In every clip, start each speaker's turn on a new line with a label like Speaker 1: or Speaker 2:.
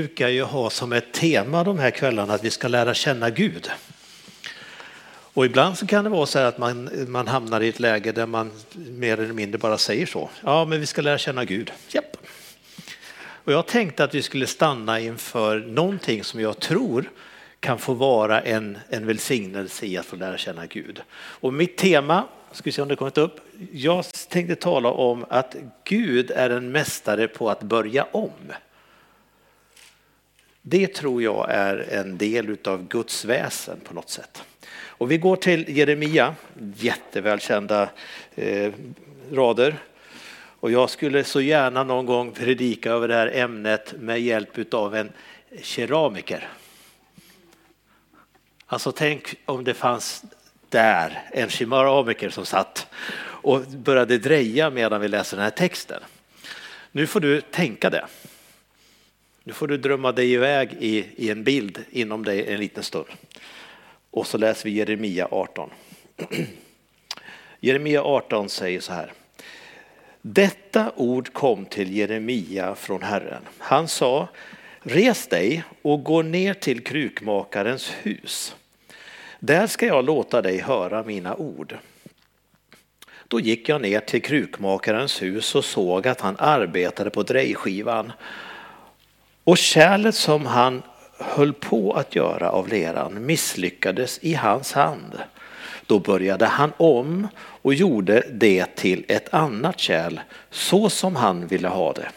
Speaker 1: brukar ju ha som ett tema de här kvällarna att vi ska lära känna Gud. Och ibland så kan det vara så här att man, man hamnar i ett läge där man mer eller mindre bara säger så. Ja, men vi ska lära känna Gud. Japp. Och jag tänkte att vi skulle stanna inför någonting som jag tror kan få vara en, en välsignelse i att få lära känna Gud. Och mitt tema, ska vi se om det kommit upp, jag tänkte tala om att Gud är en mästare på att börja om. Det tror jag är en del av Guds väsen på något sätt. Och vi går till Jeremia, jättevälkända eh, rader. Och jag skulle så gärna någon gång predika över det här ämnet med hjälp av en keramiker. Alltså tänk om det fanns där en keramiker som satt och började dreja medan vi läser den här texten. Nu får du tänka det. Nu får du drömma dig iväg i, i en bild inom dig en liten stund. Och så läser vi Jeremia 18. Jeremia 18 säger så här. Detta ord kom till Jeremia från Herren. Han sa, res dig och gå ner till krukmakarens hus. Där ska jag låta dig höra mina ord. Då gick jag ner till krukmakarens hus och såg att han arbetade på drejskivan. Och kärlet som han höll på att göra av leran misslyckades i hans hand. Då började han om och gjorde det till ett annat kärl så som han ville ha det.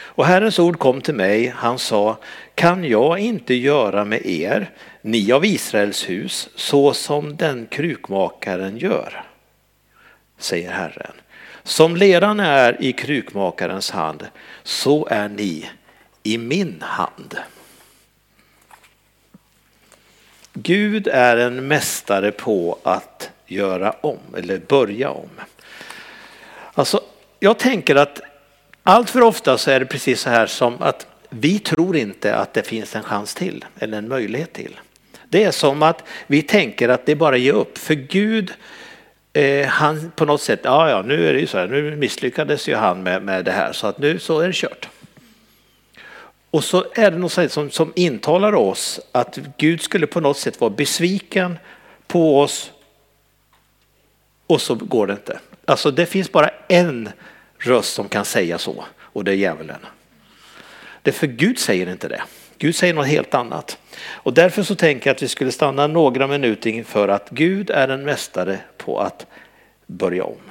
Speaker 1: Och Herrens ord kom till mig, han sa, kan jag inte göra med er, ni av Israels hus, så som den krukmakaren gör? Säger Herren. Som leran är i krukmakarens hand, så är ni i min hand. Gud är en mästare på att göra om eller börja om. Alltså, jag tänker att allt för ofta så är det precis så här som att vi tror inte att det finns en chans till eller en möjlighet till. Det är som att vi tänker att det är bara att ge upp för Gud eh, han på något sätt, ja ja nu är det ju så här, nu misslyckades ju han med, med det här så att nu så är det kört. Och så är det något som, som intalar oss att Gud skulle på något sätt vara besviken på oss och så går det inte. Alltså det finns bara en röst som kan säga så och det är djävulen. Det för Gud säger inte det. Gud säger något helt annat. Och därför så tänker jag att vi skulle stanna några minuter inför att Gud är en mästare på att börja om.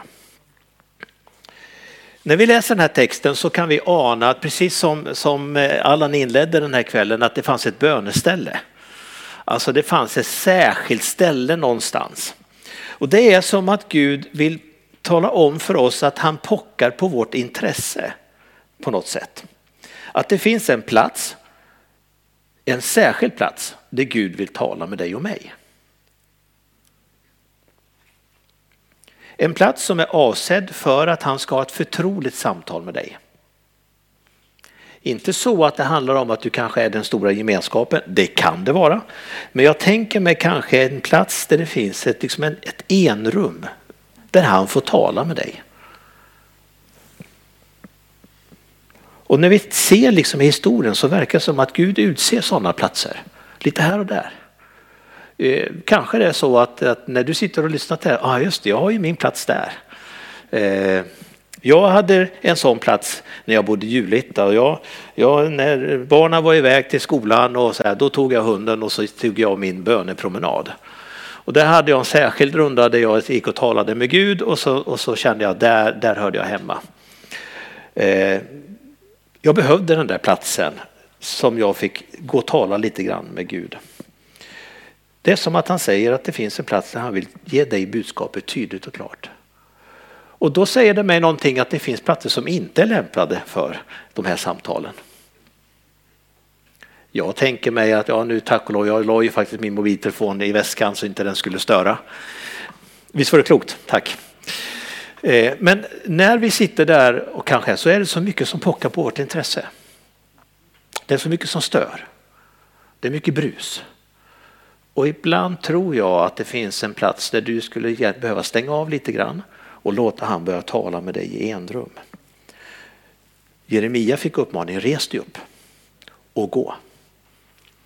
Speaker 1: När vi läser den här texten så kan vi ana att precis som, som eh, Allan inledde den här kvällen att det fanns ett böneställe. Alltså det fanns ett särskilt ställe någonstans. Och det är som att Gud vill tala om för oss att han pockar på vårt intresse på något sätt. Att det finns en plats, en särskild plats där Gud vill tala med dig och mig. En plats som är avsedd för att han ska ha ett förtroligt samtal med dig. Inte så att det handlar om att du kanske är den stora gemenskapen, det kan det vara. Men jag tänker mig kanske en plats där det finns ett, liksom en, ett enrum där han får tala med dig. Och när vi ser liksom i historien så verkar det som att Gud utser sådana platser lite här och där. Eh, kanske det är så att, att, när du sitter och lyssnar till det här, ah, just det, jag har ju min plats där. Eh, jag hade en sån plats när jag bodde i Julita och jag, jag, när barnen var iväg till skolan och så här, då tog jag hunden och så tog jag min bönepromenad. Och där hade jag en särskild runda där jag gick och talade med Gud och så, och så kände jag där, där hörde jag hemma. Eh, jag behövde den där platsen som jag fick gå och tala lite grann med Gud. Det är som att han säger att det finns en plats där han vill ge dig budskapet tydligt och klart. Och då säger det mig någonting att det finns platser som inte är lämpade för de här samtalen. Jag tänker mig att, ja nu tack och lov, jag la ju faktiskt min mobiltelefon i väskan så inte den skulle störa. Visst var det klokt, tack. Eh, men när vi sitter där och kanske så är det så mycket som pockar på vårt intresse. Det är så mycket som stör. Det är mycket brus. Och ibland tror jag att det finns en plats där du skulle behöva stänga av lite grann och låta han börja tala med dig i enrum. Jeremia fick uppmaningen, res dig upp och gå.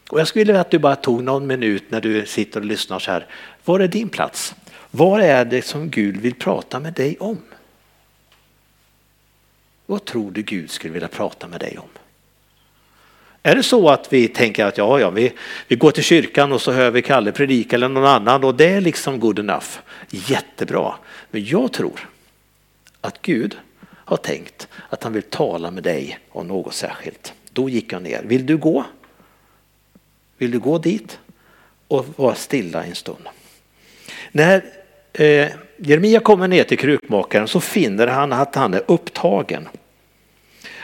Speaker 1: Och jag skulle vilja att du bara tog någon minut när du sitter och lyssnar så här. Var är din plats? Vad är det som Gud vill prata med dig om? Vad tror du Gud skulle vilja prata med dig om? Är det så att vi tänker att ja, ja, vi, vi går till kyrkan och så hör vi Kalle predika eller någon annan och det är liksom good enough. Jättebra. Men jag tror att Gud har tänkt att han vill tala med dig om något särskilt. Då gick jag ner. Vill du gå? Vill du gå dit och vara stilla en stund? När eh, Jeremia kommer ner till krukmakaren så finner han att han är upptagen.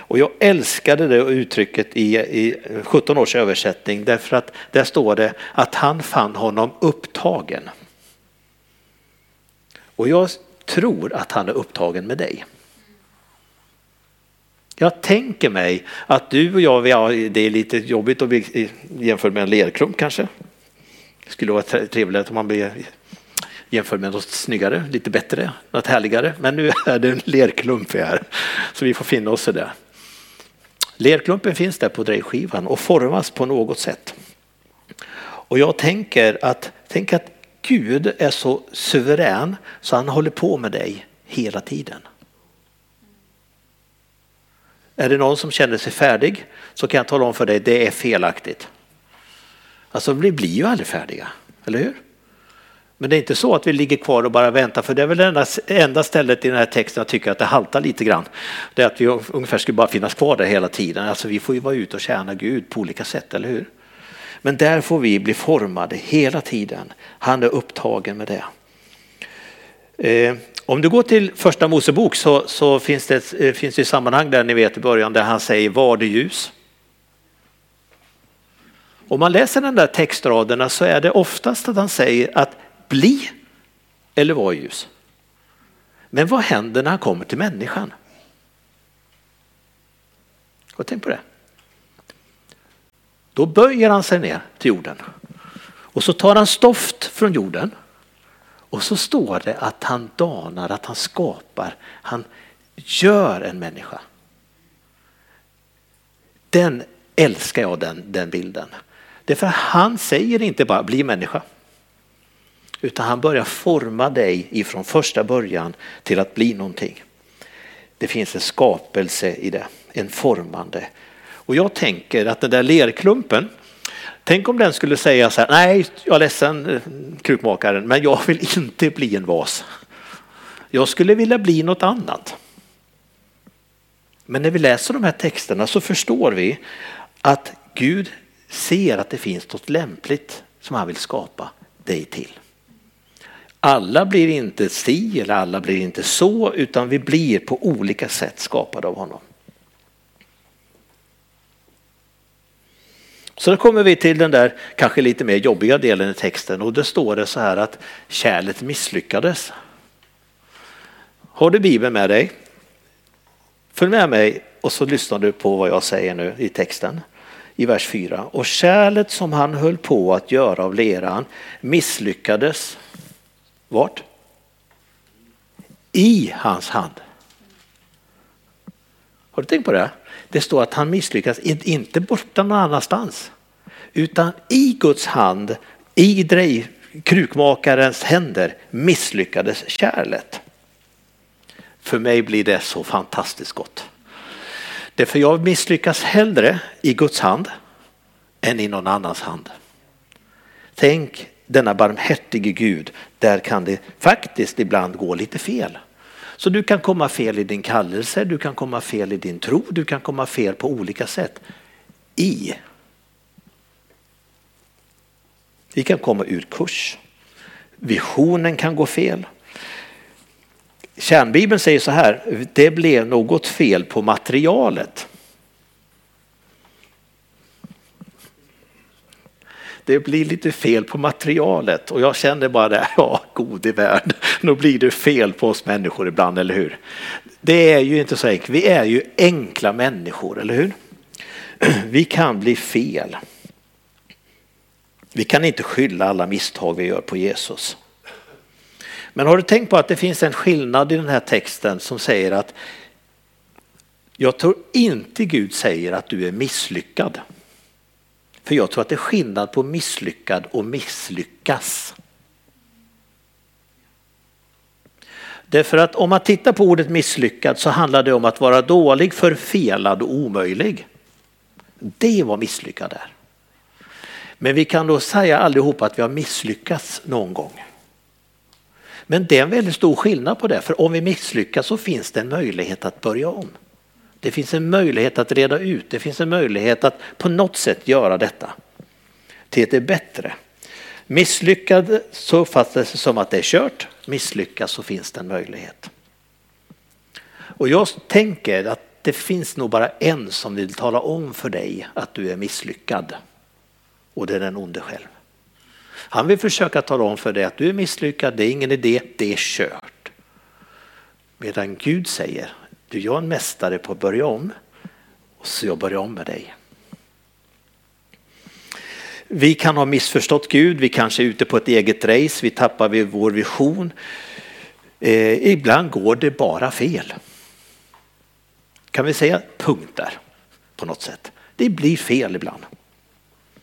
Speaker 1: Och jag älskade det uttrycket i, i 17 års översättning därför att där står det att han fann honom upptagen. Och jag tror att han är upptagen med dig. Jag tänker mig att du och jag, ja, det är lite jobbigt att bli jämförd med en lerklump kanske. Det skulle vara trevligt om man blir jämförd med något snyggare, lite bättre, något härligare. Men nu är det en lerklump vi är, så vi får finna oss i det. Lerklumpen finns där på drejskivan och formas på något sätt. Och jag tänker att, tänk att Gud är så suverän så han håller på med dig hela tiden. Är det någon som känner sig färdig så kan jag tala om för dig, det är felaktigt. Alltså vi blir ju aldrig färdiga, eller hur? Men det är inte så att vi ligger kvar och bara väntar, för det är väl det enda, enda stället i den här texten jag tycker att det haltar lite grann. Det är att vi ungefär skulle bara finnas kvar där hela tiden. Alltså vi får ju vara ute och tjäna Gud på olika sätt, eller hur? Men där får vi bli formade hela tiden. Han är upptagen med det. Eh, om du går till första Mosebok så, så finns det eh, finns det sammanhang där ni vet i början där han säger var det ljus. Om man läser den där textraderna så är det oftast att han säger att bli eller vara ljus. Men vad händer när han kommer till människan? Och tänk på det. Då böjer han sig ner till jorden och så tar han stoft från jorden och så står det att han danar, att han skapar, han gör en människa. Den älskar jag den, den bilden. Därför han säger inte bara bli människa. Utan han börjar forma dig ifrån första början till att bli någonting. Det finns en skapelse i det, en formande. Och jag tänker att den där lerklumpen, tänk om den skulle säga så här, nej jag är ledsen eh, krukmakaren, men jag vill inte bli en vas. Jag skulle vilja bli något annat. Men när vi läser de här texterna så förstår vi att Gud ser att det finns något lämpligt som han vill skapa dig till. Alla blir inte si eller alla blir inte så utan vi blir på olika sätt skapade av honom. Så då kommer vi till den där kanske lite mer jobbiga delen i texten och det står det så här att kärlet misslyckades. Har du Bibeln med dig? Följ med mig och så lyssnar du på vad jag säger nu i texten i vers 4. Och kärlet som han höll på att göra av leran misslyckades vart? I hans hand. Har du tänkt på det? Det står att han misslyckas, inte borta någon annanstans, utan i Guds hand, i drej, krukmakarens händer misslyckades kärlet. För mig blir det så fantastiskt gott. Därför jag misslyckas hellre i Guds hand än i någon annans hand. Tänk denna barmhärtige Gud, där kan det faktiskt ibland gå lite fel. Så du kan komma fel i din kallelse, du kan komma fel i din tro, du kan komma fel på olika sätt. I. Vi kan komma ur kurs. Visionen kan gå fel. Kärnbibeln säger så här, det blev något fel på materialet. Det blir lite fel på materialet och jag känner bara det, ja gode värld, nu blir det fel på oss människor ibland, eller hur? Det är ju inte så enkelt, vi är ju enkla människor, eller hur? Vi kan bli fel. Vi kan inte skylla alla misstag vi gör på Jesus. Men har du tänkt på att det finns en skillnad i den här texten som säger att jag tror inte Gud säger att du är misslyckad. För jag tror att det är skillnad på misslyckad och misslyckas. Därför att om man tittar på ordet misslyckad så handlar det om att vara dålig, förfelad och omöjlig. Det var misslyckad är. Men vi kan då säga allihopa att vi har misslyckats någon gång. Men det är en väldigt stor skillnad på det, för om vi misslyckas så finns det en möjlighet att börja om. Det finns en möjlighet att reda ut, det finns en möjlighet att på något sätt göra detta till det bättre. Misslyckad så uppfattas det som att det är kört, misslyckas så finns det en möjlighet. Och jag tänker att det finns nog bara en som vill tala om för dig att du är misslyckad. Och det är den onde själv. Han vill försöka tala om för dig att du är misslyckad, det är ingen idé, det är kört. Medan Gud säger, du jag är en mästare på att börja om och så jag börjar om med dig. Vi kan ha missförstått Gud, vi kanske är ute på ett eget race, vi tappar vår vision. Eh, ibland går det bara fel. Kan vi säga punkt där på något sätt? Det blir fel ibland.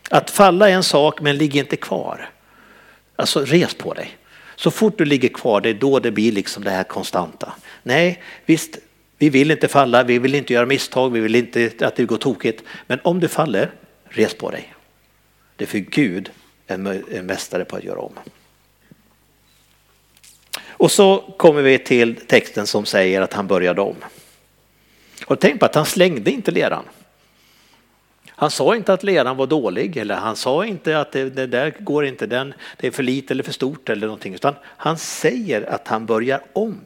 Speaker 1: Att falla är en sak men ligg inte kvar. Alltså res på dig. Så fort du ligger kvar det är då det blir liksom det här konstanta. Nej, visst, vi vill inte falla, vi vill inte göra misstag, vi vill inte att det går tokigt. Men om du faller, res på dig. Det är för Gud en mästare på att göra om. Och så kommer vi till texten som säger att han började om. Och tänk på att han slängde inte leran. Han sa inte att leran var dålig eller han sa inte att det, det, där går inte, den, det är för lite eller för stort eller någonting. Utan han säger att han börjar om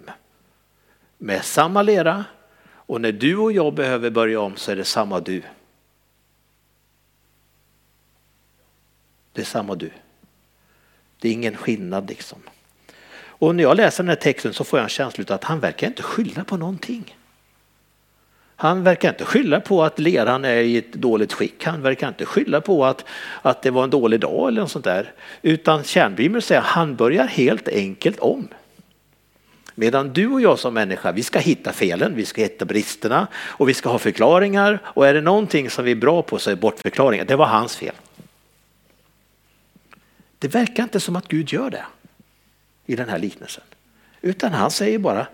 Speaker 1: med samma lera och när du och jag behöver börja om så är det samma du. Det är samma du. Det är ingen skillnad liksom. Och när jag läser den här texten så får jag en känsla av att han verkar inte skylla på någonting. Han verkar inte skylla på att leran är i ett dåligt skick. Han verkar inte skylla på att, att det var en dålig dag eller något sånt där. Utan kärnbibeln säger att han börjar helt enkelt om. Medan du och jag som människa, vi ska hitta felen, vi ska hitta bristerna och vi ska ha förklaringar. Och är det någonting som vi är bra på så är bortförklaringar. Det var hans fel. Det verkar inte som att Gud gör det i den här liknelsen. Utan han säger bara,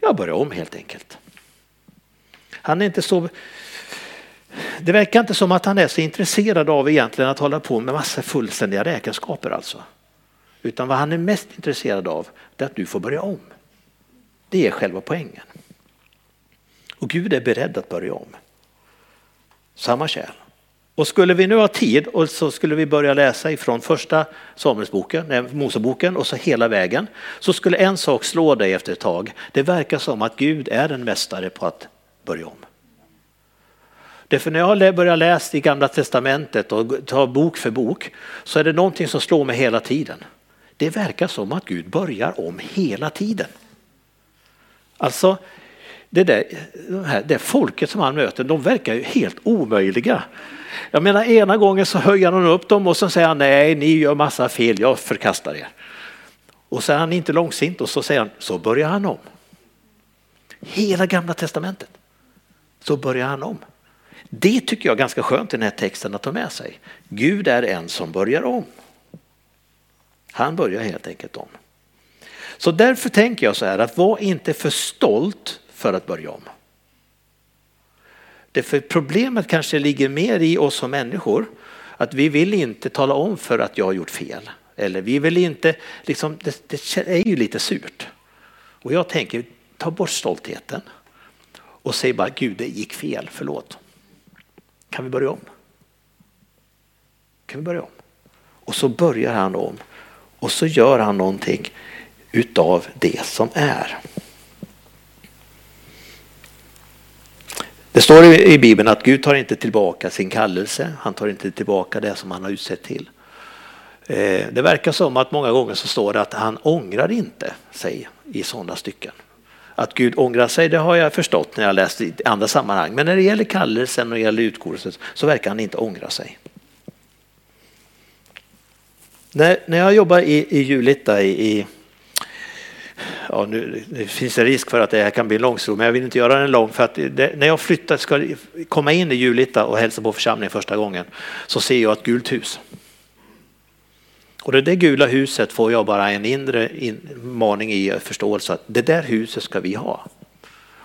Speaker 1: jag börjar om helt enkelt. Han är inte så... Det verkar inte som att han är så intresserad av egentligen att hålla på med massa fullständiga räkenskaper alltså. Utan vad han är mest intresserad av är att du får börja om. Det är själva poängen. Och Gud är beredd att börja om. Samma kärl. Och skulle vi nu ha tid och så skulle vi börja läsa ifrån första Samuelsboken, Moseboken och så hela vägen. Så skulle en sak slå dig efter ett tag. Det verkar som att Gud är en mästare på att börja om. Därför när jag börjar läsa i gamla testamentet och tar bok för bok så är det någonting som slår mig hela tiden. Det verkar som att Gud börjar om hela tiden. Alltså det, där, det folket som han möter, de verkar ju helt omöjliga. Jag menar ena gången så höjer han upp dem och så säger han nej, ni gör massa fel, jag förkastar er. Och så är han inte långsint och så säger han, så börjar han om. Hela gamla testamentet. Så börjar han om. Det tycker jag är ganska skönt i den här texten att ta med sig. Gud är en som börjar om. Han börjar helt enkelt om. Så därför tänker jag så här att var inte för stolt för att börja om. Det för problemet kanske ligger mer i oss som människor. Att vi vill inte tala om för att jag har gjort fel. Eller vi vill inte, liksom, det, det är ju lite surt. Och jag tänker, ta bort stoltheten. Och säg bara, Gud det gick fel, förlåt. Kan vi börja om? Kan vi börja om? Och så börjar han om. Och så gör han någonting utav det som är. Det står i Bibeln att Gud tar inte tillbaka sin kallelse. Han tar inte tillbaka det som han har utsett till. Eh, det verkar som att många gånger så står det att han ångrar inte sig i sådana stycken. Att Gud ångrar sig, det har jag förstått när jag läst i andra sammanhang. Men när det gäller kallelsen och gäller utgåelsen så verkar han inte ångra sig. När, när jag jobbar i, i Julita i, i ja, nu det finns en risk för att det här kan bli en långstro, men jag vill inte göra den lång för att det, när jag flyttar, ska komma in i Julita och hälsa på församlingen första gången så ser jag ett gult hus. Och det där gula huset får jag bara en inre maning i förståelse att det där huset ska vi ha.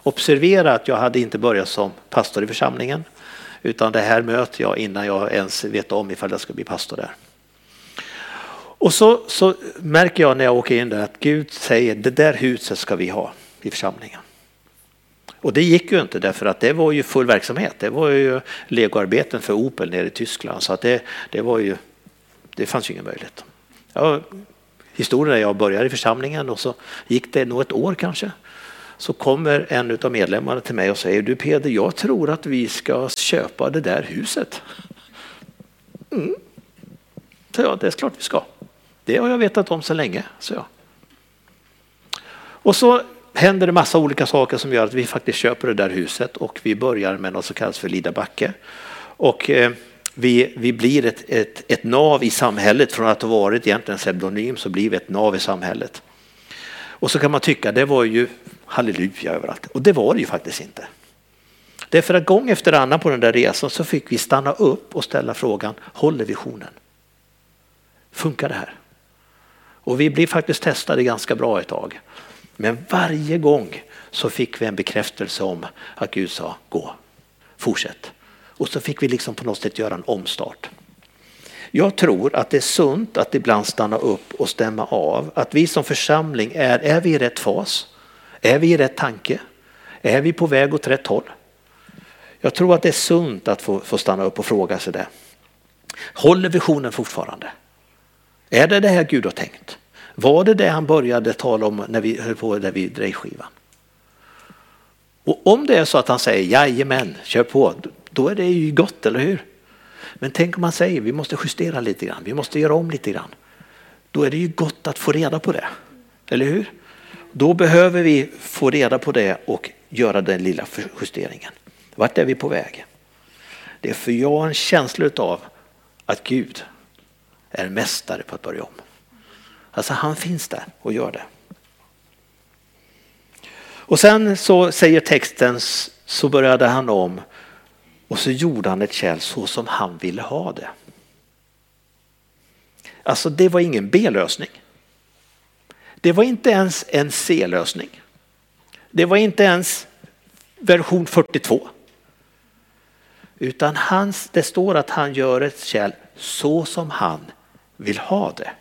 Speaker 1: Observera att jag hade inte börjat som pastor i församlingen utan det här möter jag innan jag ens vet om ifall jag ska bli pastor där. Och så, så märker jag när jag åker in där att Gud säger det där huset ska vi ha i församlingen. Och det gick ju inte därför att det var ju full verksamhet. Det var ju legoarbeten för Opel nere i Tyskland så att det, det var ju, det fanns ju ingen möjlighet. Ja, historien är jag började i församlingen och så gick det nog ett år kanske. Så kommer en av medlemmarna till mig och säger du Peder, jag tror att vi ska köpa det där huset. Mm. Så ja, det är klart vi ska. Det har jag vetat om så länge, så jag. Och så händer det massa olika saker som gör att vi faktiskt köper det där huset och vi börjar med något som kallas för Lidabacke. Och eh, vi, vi blir ett, ett, ett nav i samhället. Från att ha varit egentligen pseudonym så blir vi ett nav i samhället. Och så kan man tycka det var ju halleluja överallt. Och det var det ju faktiskt inte. Därför att gång efter annan på den där resan så fick vi stanna upp och ställa frågan, håller visionen? Funkar det här? Och vi blev faktiskt testade ganska bra ett tag. Men varje gång så fick vi en bekräftelse om att Gud sa gå, fortsätt. Och så fick vi liksom på något sätt göra en omstart. Jag tror att det är sunt att ibland stanna upp och stämma av att vi som församling är, är vi i rätt fas? Är vi i rätt tanke? Är vi på väg åt rätt håll? Jag tror att det är sunt att få, få stanna upp och fråga sig det. Håller visionen fortfarande? Är det det här Gud har tänkt? Var det det han började tala om när vi höll på där vid drejskivan? Och om det är så att han säger jajamän, kör på, då är det ju gott, eller hur? Men tänk om han säger vi måste justera lite grann, vi måste göra om lite grann. Då är det ju gott att få reda på det, eller hur? Då behöver vi få reda på det och göra den lilla justeringen. Vart är vi på väg? Det är för jag har en känsla av att Gud är mästare på att börja om. Alltså han finns där och gör det. Och sen så säger texten så började han om och så gjorde han ett kärl så som han ville ha det. Alltså det var ingen B-lösning. Det var inte ens en C-lösning. Det var inte ens version 42. Utan hans, det står att han gör ett kärl så som han vill ha det.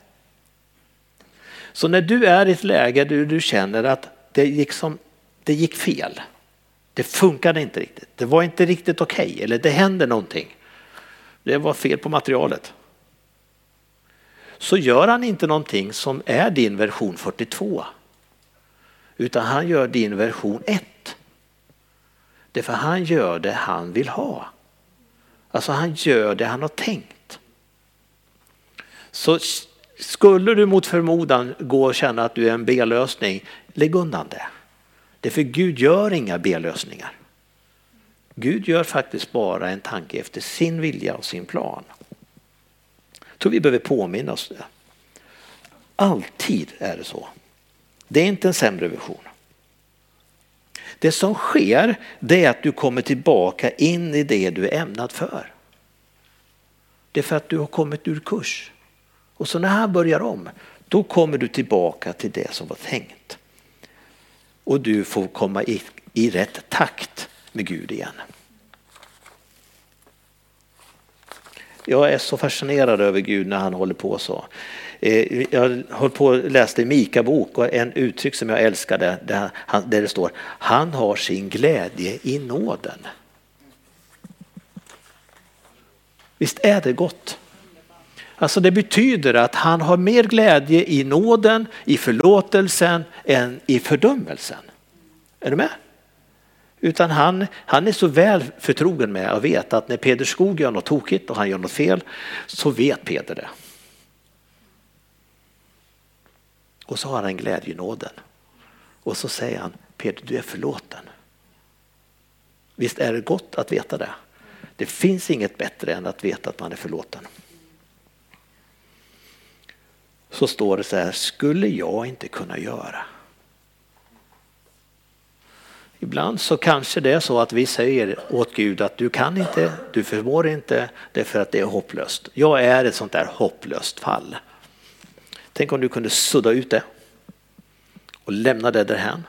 Speaker 1: Så när du är i ett läge där du känner att det gick, som, det gick fel, det funkade inte riktigt, det var inte riktigt okej okay, eller det hände någonting. Det var fel på materialet. Så gör han inte någonting som är din version 42. Utan han gör din version 1. Därför han gör det han vill ha. Alltså han gör det han har tänkt. Så skulle du mot förmodan gå och känna att du är en B-lösning, lägg undan det. Det Därför Gud gör inga B-lösningar. Gud gör faktiskt bara en tanke efter sin vilja och sin plan. Jag tror vi behöver påminna oss det. Alltid är det så. Det är inte en sämre vision. Det som sker det är att du kommer tillbaka in i det du är ämnad för. Det är för att du har kommit ur kurs. Och så när han börjar om, då kommer du tillbaka till det som var tänkt. Och du får komma i, i rätt takt med Gud igen. Jag är så fascinerad över Gud när han håller på så. Eh, jag höll på och läste Mika bok och en uttryck som jag älskade där, det står han har sin glädje i nåden. Visst är det gott? Alltså det betyder att han har mer glädje i nåden, i förlåtelsen än i fördömelsen. Är du med? Utan han, han är så väl förtrogen med att veta att när Peder Skog gör något tokigt och han gör något fel så vet Peder det. Och så har han glädje i nåden. Och så säger han Peder du är förlåten. Visst är det gott att veta det? Det finns inget bättre än att veta att man är förlåten så står det så här, skulle jag inte kunna göra? Ibland så kanske det är så att vi säger åt Gud att du kan inte, du förmår inte, det är för att det är hopplöst. Jag är ett sånt där hopplöst fall. Tänk om du kunde sudda ut det och lämna det därhän.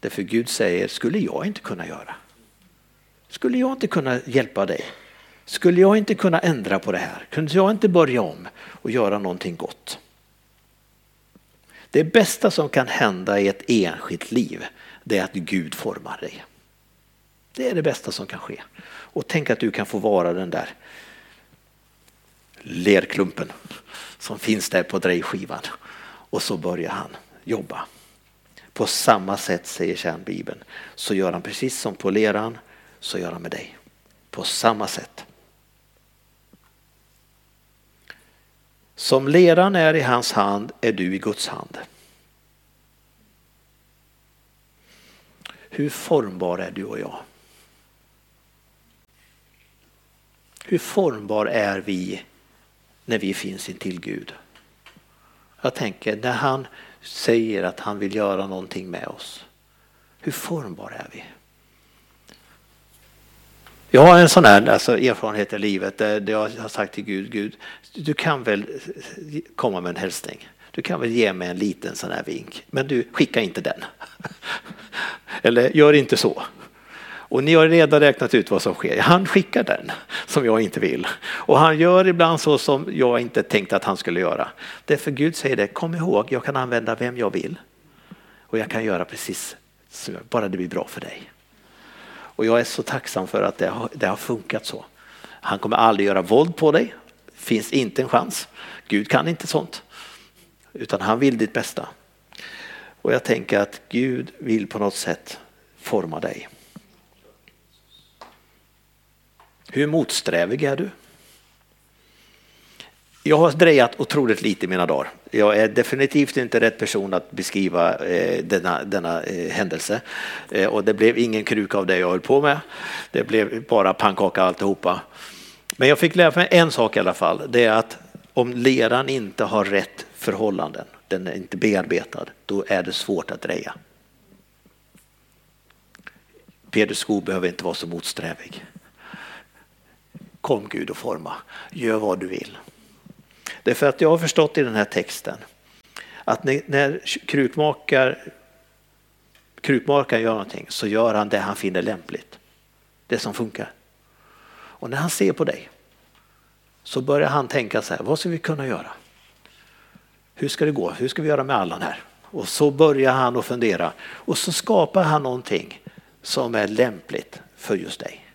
Speaker 1: Därför Gud säger, skulle jag inte kunna göra? Skulle jag inte kunna hjälpa dig? Skulle jag inte kunna ändra på det här? Kunde jag inte börja om och göra någonting gott? Det bästa som kan hända i ett enskilt liv det är att Gud formar dig. Det är det bästa som kan ske. Och tänk att du kan få vara den där lerklumpen som finns där på drejskivan. Och så börjar han jobba. På samma sätt säger kärnbibeln så gör han precis som på leran så gör han med dig. På samma sätt. Som leran är i hans hand är du i Guds hand. Hur formbar är du och jag? Hur formbar är vi när vi finns intill Gud? Jag tänker när han säger att han vill göra någonting med oss. Hur formbar är vi? Jag har en sån här alltså, erfarenhet i livet där jag har sagt till Gud, Gud, du kan väl komma med en hälsning. Du kan väl ge mig en liten sån här vink, men du skicka inte den. Eller gör inte så. Och ni har redan räknat ut vad som sker. Han skickar den som jag inte vill. Och han gör ibland så som jag inte tänkte att han skulle göra. Därför Gud säger det, kom ihåg, jag kan använda vem jag vill. Och jag kan göra precis så, bara det blir bra för dig. Och jag är så tacksam för att det har, det har funkat så. Han kommer aldrig göra våld på dig. Finns inte en chans. Gud kan inte sånt. Utan han vill ditt bästa. Och jag tänker att Gud vill på något sätt forma dig. Hur motsträvig är du? Jag har drejat otroligt lite i mina dagar. Jag är definitivt inte rätt person att beskriva eh, denna, denna eh, händelse. Eh, och det blev ingen kruka av det jag höll på med. Det blev bara pannkaka alltihopa. Men jag fick lära mig en sak i alla fall. Det är att om leran inte har rätt förhållanden, den är inte bearbetad, då är det svårt att dreja. Peder Skog behöver inte vara så motsträvig. Kom Gud och forma, gör vad du vill. Därför att jag har förstått i den här texten att när, när krukmakar, krukmakaren gör någonting så gör han det han finner lämpligt. Det som funkar. Och när han ser på dig så börjar han tänka så här, vad ska vi kunna göra? Hur ska det gå? Hur ska vi göra med Allan här? Och så börjar han att fundera och så skapar han någonting som är lämpligt för just dig.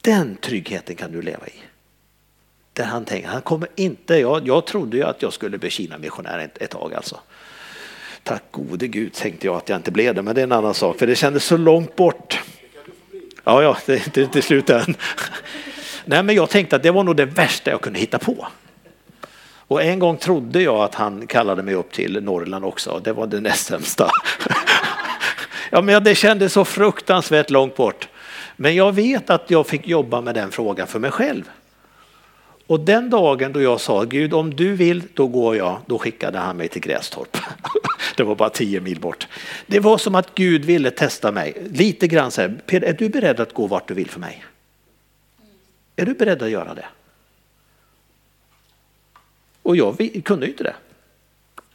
Speaker 1: Den tryggheten kan du leva i inte han tänker, han kommer inte, jag, jag trodde ju att jag skulle bli Kina-missionär ett, ett tag alltså. Tack gode gud tänkte jag att jag inte blev det, men det är en annan sak för det kändes så långt bort. Ja, ja, det är inte slut än. Nej, men jag tänkte att det var nog det värsta jag kunde hitta på. Och en gång trodde jag att han kallade mig upp till Norrland också. Det var det näst sämsta. ja, men det kändes så fruktansvärt långt bort. Men jag vet att jag fick jobba med den frågan för mig själv. Och den dagen då jag sa Gud om du vill då går jag, då skickade han mig till Grästorp. det var bara tio mil bort. Det var som att Gud ville testa mig. Lite grann så här, Peder, är du beredd att gå vart du vill för mig? Är du beredd att göra det? Och jag kunde ju inte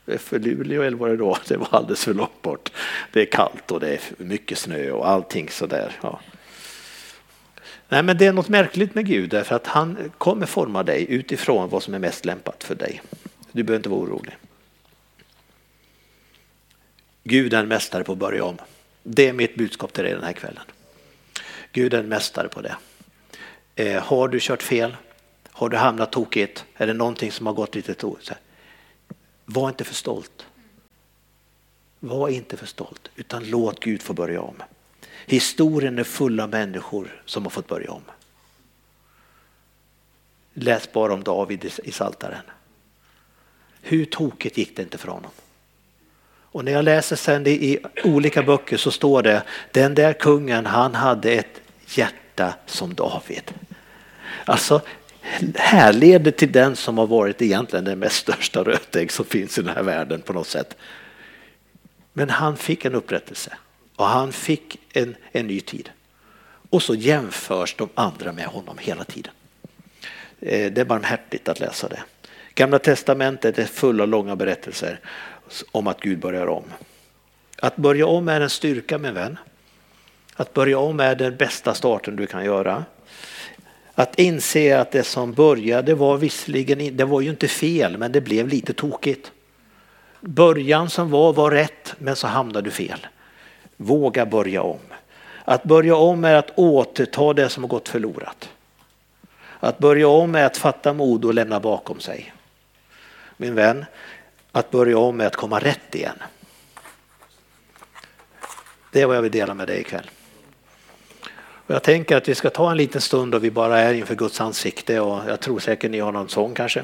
Speaker 1: det. För Luleå eller vad det då, det var alldeles för långt bort. Det är kallt och det är mycket snö och allting sådär. Ja. Nej, men det är något märkligt med Gud därför att han kommer forma dig utifrån vad som är mest lämpat för dig. Du behöver inte vara orolig. Gud är en mästare på att börja om. Det är mitt budskap till dig den här kvällen. Gud är en mästare på det. Eh, har du kört fel? Har du hamnat tokigt? Är det någonting som har gått lite tokigt? Var inte för stolt. Var inte för stolt, utan låt Gud få börja om. Historien är full av människor som har fått börja om. Läs bara om David i Saltaren. Hur tokigt gick det inte för honom? Och när jag läser sen i olika böcker så står det den där kungen han hade ett hjärta som David. Alltså härleder till den som har varit egentligen den mest största rötägg som finns i den här världen på något sätt. Men han fick en upprättelse och han fick en, en ny tid. Och så jämförs de andra med honom hela tiden. Eh, det är barmhärtigt att läsa det. Gamla testamentet är fulla av långa berättelser om att Gud börjar om. Att börja om är en styrka min vän. Att börja om är den bästa starten du kan göra. Att inse att det som började var visserligen, det var ju inte fel, men det blev lite tokigt. Början som var var rätt, men så hamnade du fel. Våga börja om. Att börja om är att återta det som har gått förlorat. Att börja om är att fatta mod och lämna bakom sig. Min vän, att börja om är att komma rätt igen. Det är vad jag vill dela med dig ikväll. Och jag tänker att vi ska ta en liten stund och vi bara är inför Guds ansikte och jag tror säkert ni har någon sång kanske.